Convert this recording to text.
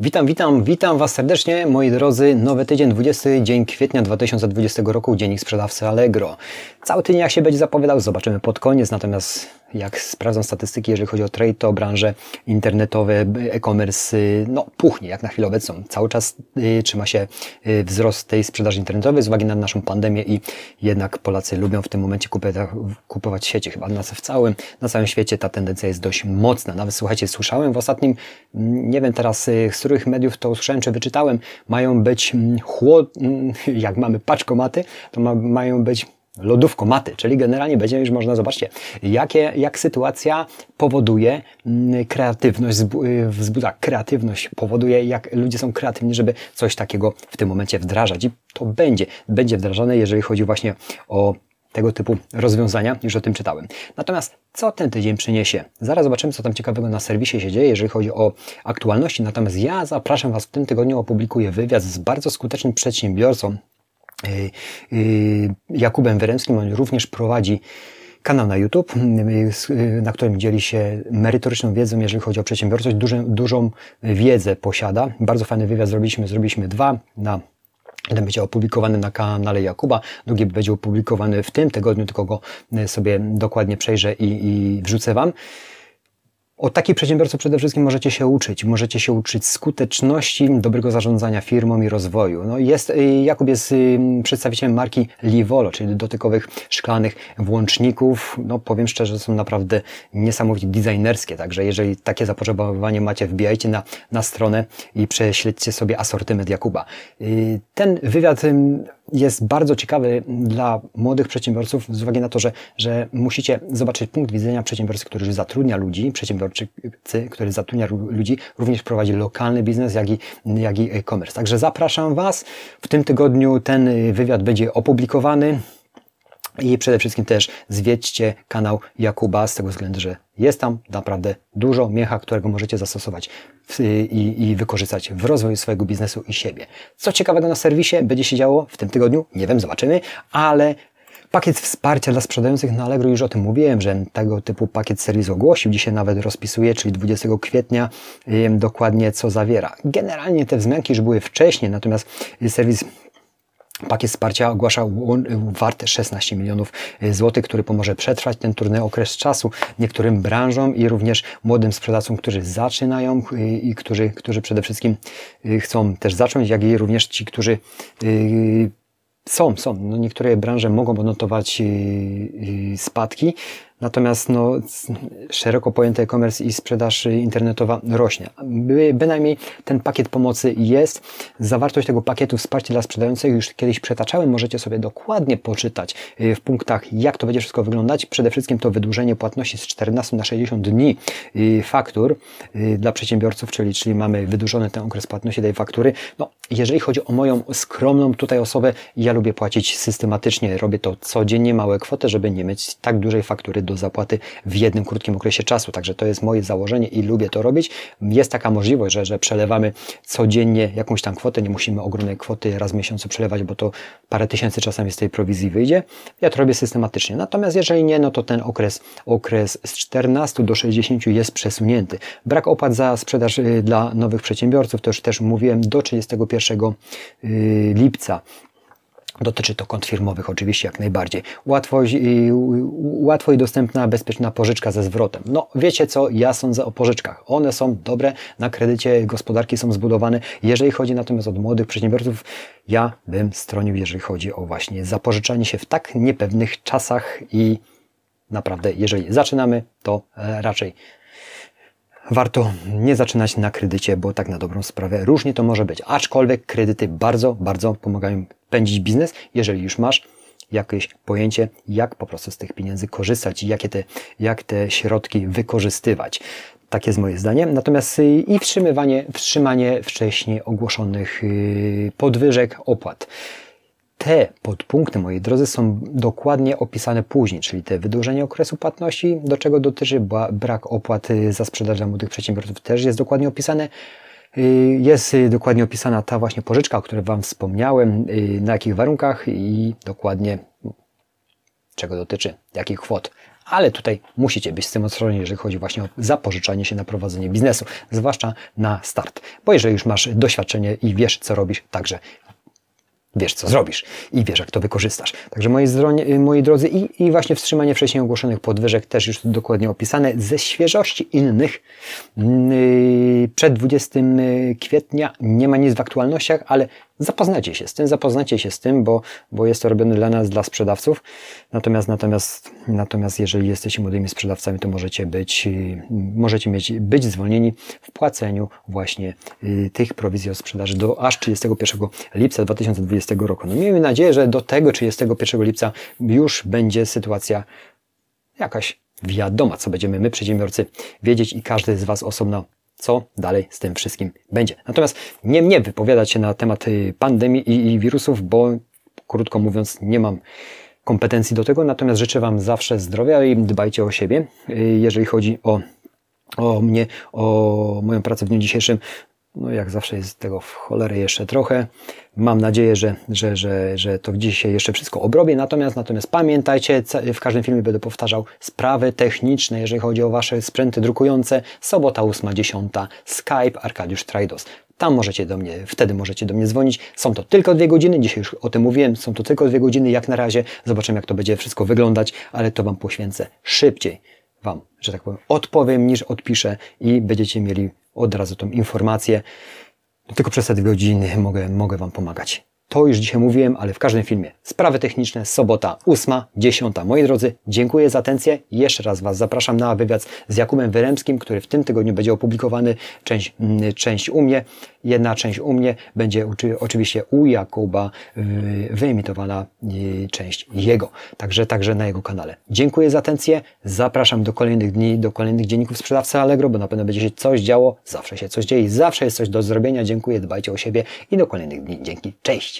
Witam, witam, witam Was serdecznie, moi drodzy. Nowy tydzień, 20 dzień kwietnia 2020 roku, dziennik sprzedawcy Allegro. Cały tydzień jak się będzie zapowiadał, zobaczymy pod koniec, natomiast jak sprawdzam statystyki, jeżeli chodzi o trade, to branże internetowe, e-commerce, no puchnie jak na chwilę obecną. Cały czas y, trzyma się y, wzrost tej sprzedaży internetowej z uwagi na naszą pandemię i jednak Polacy lubią w tym momencie kupować, kupować sieci. Chyba nas w całym, na całym świecie ta tendencja jest dość mocna. Nawet słuchajcie, słyszałem w ostatnim, mm, nie wiem teraz y, z których mediów to usłyszałem, czy wyczytałem, mają być mm, chłod, mm, jak mamy paczkomaty, to ma, mają być lodówkomaty, czyli generalnie będzie już można, zobaczcie, jakie, jak sytuacja powoduje mm, kreatywność, wzbudza kreatywność, powoduje, jak ludzie są kreatywni, żeby coś takiego w tym momencie wdrażać. I to będzie, będzie wdrażane, jeżeli chodzi właśnie o tego typu rozwiązania, już o tym czytałem. Natomiast co ten tydzień przyniesie? Zaraz zobaczymy, co tam ciekawego na serwisie się dzieje, jeżeli chodzi o aktualności. Natomiast ja zapraszam Was w tym tygodniu, opublikuję wywiad z bardzo skutecznym przedsiębiorcą, y, y, Jakubem Wyremskim. On również prowadzi kanał na YouTube, y, na którym dzieli się merytoryczną wiedzą, jeżeli chodzi o przedsiębiorczość. Dużą, dużą wiedzę posiada. Bardzo fajny wywiad zrobiliśmy, zrobiliśmy dwa na Jeden będzie opublikowany na kanale Jakuba, drugi będzie opublikowany w tym tygodniu, tylko go e, sobie dokładnie przejrzę i, i wrzucę Wam. Od takich przedsiębiorców przede wszystkim możecie się uczyć. Możecie się uczyć skuteczności, dobrego zarządzania firmą i rozwoju. No jest, y, Jakub jest y, przedstawicielem marki Livolo, czyli dotykowych szklanych włączników. No powiem szczerze, że są naprawdę niesamowicie designerskie, także jeżeli takie zapotrzebowanie macie, wbijajcie na, na stronę i prześledźcie sobie asortyment Jakuba. Y, ten wywiad jest bardzo ciekawy dla młodych przedsiębiorców z uwagi na to, że, że musicie zobaczyć punkt widzenia przedsiębiorcy, który już zatrudnia ludzi, przedsiębiorcy, który zatrudnia ludzi, również prowadzi lokalny biznes, jak i, jak i e-commerce. Także zapraszam Was. W tym tygodniu ten wywiad będzie opublikowany. I przede wszystkim też zwiedźcie kanał Jakuba z tego względu, że jest tam naprawdę dużo miecha, którego możecie zastosować i, i wykorzystać w rozwoju swojego biznesu i siebie. Co ciekawego na serwisie będzie się działo w tym tygodniu? Nie wiem, zobaczymy, ale Pakiet wsparcia dla sprzedających na Allegro, już o tym mówiłem, że tego typu pakiet serwis ogłosił. Dzisiaj nawet rozpisuje, czyli 20 kwietnia dokładnie co zawiera. Generalnie te wzmianki już były wcześniej, natomiast serwis Pakiet wsparcia ogłasza wart 16 milionów y, złotych, który pomoże przetrwać ten trudny okres czasu niektórym branżom i również młodym sprzedawcom, którzy zaczynają y, i którzy, którzy przede wszystkim y, chcą też zacząć, jak i również ci, którzy są, są. No niektóre branże mogą odnotować spadki, Natomiast no, szeroko pojęty e-commerce i sprzedaż internetowa rośnie. By, bynajmniej ten pakiet pomocy jest. Zawartość tego pakietu wsparcia dla sprzedających już kiedyś przetaczałem. Możecie sobie dokładnie poczytać y, w punktach, jak to będzie wszystko wyglądać. Przede wszystkim to wydłużenie płatności z 14 na 60 dni y, faktur y, dla przedsiębiorców, czyli, czyli mamy wydłużony ten okres płatności tej faktury. No, jeżeli chodzi o moją skromną tutaj osobę, ja lubię płacić systematycznie. Robię to codziennie, małe kwoty, żeby nie mieć tak dużej faktury do zapłaty w jednym krótkim okresie czasu. Także to jest moje założenie i lubię to robić. Jest taka możliwość, że, że przelewamy codziennie jakąś tam kwotę. Nie musimy ogromnej kwoty raz w miesiącu przelewać, bo to parę tysięcy czasami z tej prowizji wyjdzie. Ja to robię systematycznie. Natomiast jeżeli nie, no to ten okres, okres z 14 do 60 jest przesunięty. Brak opłat za sprzedaż y, dla nowych przedsiębiorców, to już też mówiłem, do 31 y, lipca. Dotyczy to kont firmowych oczywiście jak najbardziej. Łatwo i, łatwo i dostępna, bezpieczna pożyczka ze zwrotem. No wiecie co, ja sądzę o pożyczkach. One są dobre, na kredycie gospodarki są zbudowane. Jeżeli chodzi natomiast o młodych przedsiębiorców, ja bym stronił, jeżeli chodzi o właśnie zapożyczanie się w tak niepewnych czasach i naprawdę, jeżeli zaczynamy, to e, raczej warto nie zaczynać na kredycie, bo tak na dobrą sprawę różnie to może być. Aczkolwiek kredyty bardzo, bardzo pomagają pędzić biznes, jeżeli już masz jakieś pojęcie, jak po prostu z tych pieniędzy korzystać i jakie te, jak te środki wykorzystywać. Tak jest moje zdanie. Natomiast y, i wstrzymywanie, wstrzymanie wcześniej ogłoszonych y, podwyżek opłat. Te podpunkty, moi drodzy, są dokładnie opisane później, czyli te wydłużenie okresu płatności, do czego dotyczy brak opłaty za sprzedaż dla młodych przedsiębiorców, też jest dokładnie opisane. Y, jest dokładnie opisana ta właśnie pożyczka, o której Wam wspomniałem, y, na jakich warunkach i dokładnie czego dotyczy, jakich kwot. ale tutaj musicie być z tym ostrożni, jeżeli chodzi właśnie o zapożyczanie się na prowadzenie biznesu, zwłaszcza na start. Bo jeżeli już masz doświadczenie i wiesz, co robisz, także wiesz, co zrobisz i wiesz, jak to wykorzystasz. Także moi, moi drodzy, i, i właśnie wstrzymanie wcześniej ogłoszonych podwyżek też już dokładnie opisane. Ze świeżości innych yy, przed 20 kwietnia nie ma nic w aktualnościach, ale zapoznacie się z tym, zapoznacie się z tym, bo, bo jest to robione dla nas, dla sprzedawców. Natomiast, natomiast, natomiast jeżeli jesteście młodymi sprzedawcami, to możecie być, yy, możecie mieć, być zwolnieni w płaceniu właśnie yy, tych prowizji od sprzedaży do aż 31 lipca 2020 roku. No miejmy nadzieję, że do tego 31 lipca już będzie sytuacja jakaś wiadoma, co będziemy my, przedsiębiorcy, wiedzieć i każdy z Was osobno co dalej z tym wszystkim będzie. Natomiast nie mnie wypowiadać się na temat y, pandemii i, i wirusów, bo krótko mówiąc nie mam kompetencji do tego, natomiast życzę Wam zawsze zdrowia i dbajcie o siebie. Y, jeżeli chodzi o, o mnie, o moją pracę w dniu dzisiejszym, no jak zawsze jest tego w cholerę jeszcze trochę. Mam nadzieję, że, że, że, że to dzisiaj jeszcze wszystko obrobię. Natomiast, natomiast pamiętajcie, w każdym filmie będę powtarzał sprawy techniczne, jeżeli chodzi o Wasze sprzęty drukujące. Sobota 8.10, Skype, Arkadiusz Trajdos. Tam możecie do mnie, wtedy możecie do mnie dzwonić. Są to tylko dwie godziny, dzisiaj już o tym mówiłem, są to tylko dwie godziny jak na razie. Zobaczymy jak to będzie wszystko wyglądać, ale to Wam poświęcę szybciej. Wam, że tak powiem, odpowiem niż odpiszę i będziecie mieli od razu tą informację. Tylko przez te dwie godziny mogę, mogę Wam pomagać. To już dzisiaj mówiłem, ale w każdym filmie. Sprawy techniczne, sobota 8, 10. Moi drodzy, dziękuję za atencję. Jeszcze raz Was zapraszam na wywiad z Jakubem Wyremskim, który w tym tygodniu będzie opublikowany. Część, mm, część u mnie, jedna część u mnie. Będzie oczywiście u Jakuba y, wyemitowana y, część jego. Także, także na jego kanale. Dziękuję za atencję. Zapraszam do kolejnych dni, do kolejnych dzienników sprzedawcy Allegro, bo na pewno będzie się coś działo. Zawsze się coś dzieje. Zawsze jest coś do zrobienia. Dziękuję, dbajcie o siebie i do kolejnych dni. Dzięki. Cześć!